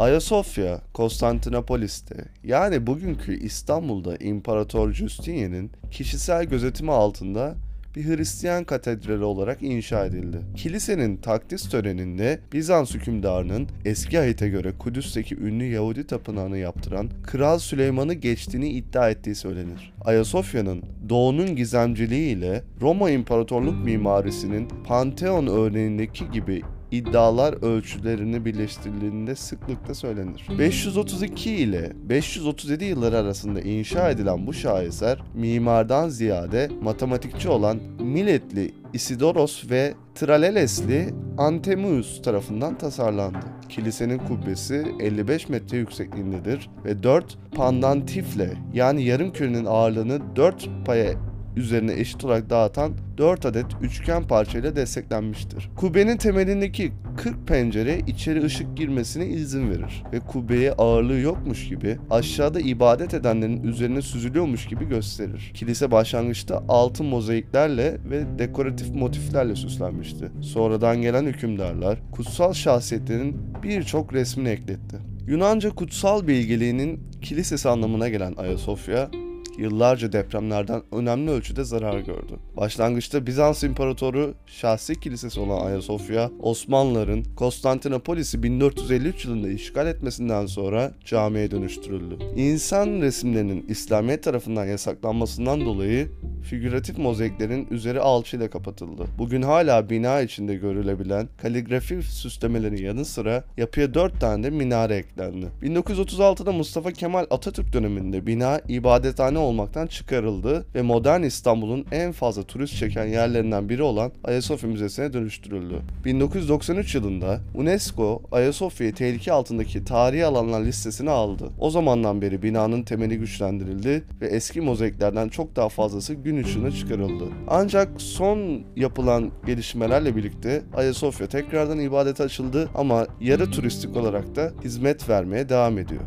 Ayasofya, Konstantinopolis'te yani bugünkü İstanbul'da İmparator Justinian'in kişisel gözetimi altında bir Hristiyan katedrali olarak inşa edildi. Kilisenin takdis töreninde Bizans hükümdarının eski ayete göre Kudüs'teki ünlü Yahudi tapınağını yaptıran Kral Süleyman'ı geçtiğini iddia ettiği söylenir. Ayasofya'nın doğunun gizemciliği ile Roma İmparatorluk mimarisinin Pantheon örneğindeki gibi iddialar ölçülerini birleştirildiğinde sıklıkla söylenir. 532 ile 537 yılları arasında inşa edilen bu şaheser mimardan ziyade matematikçi olan Miletli Isidoros ve Tralelesli Antemus tarafından tasarlandı. Kilisenin kubbesi 55 metre yüksekliğindedir ve 4 pandantifle yani yarım kürenin ağırlığını 4 paya üzerine eşit olarak dağıtan 4 adet üçgen parçayla desteklenmiştir. Kubbenin temelindeki 40 pencere içeri ışık girmesine izin verir ve kubbeye ağırlığı yokmuş gibi aşağıda ibadet edenlerin üzerine süzülüyormuş gibi gösterir. Kilise başlangıçta altın mozaiklerle ve dekoratif motiflerle süslenmişti. Sonradan gelen hükümdarlar kutsal şahsiyetlerin birçok resmini ekletti. Yunanca kutsal bilgeliğinin kilisesi anlamına gelen Ayasofya, yıllarca depremlerden önemli ölçüde zarar gördü. Başlangıçta Bizans İmparatoru şahsi kilisesi olan Ayasofya, Osmanlıların Konstantinopolis'i 1453 yılında işgal etmesinden sonra camiye dönüştürüldü. İnsan resimlerinin İslamiyet tarafından yasaklanmasından dolayı figüratif mozaiklerin üzeri alçıyla kapatıldı. Bugün hala bina içinde görülebilen kaligrafi süslemelerin yanı sıra yapıya 4 tane de minare eklendi. 1936'da Mustafa Kemal Atatürk döneminde bina ibadethane olmaktan çıkarıldı ve modern İstanbul'un en fazla turist çeken yerlerinden biri olan Ayasofya Müzesi'ne dönüştürüldü. 1993 yılında UNESCO Ayasofya'yı tehlike altındaki tarihi alanlar listesine aldı. O zamandan beri binanın temeli güçlendirildi ve eski mozaiklerden çok daha fazlası gün ışığına çıkarıldı. Ancak son yapılan gelişmelerle birlikte Ayasofya tekrardan ibadete açıldı ama yarı turistik olarak da hizmet vermeye devam ediyor.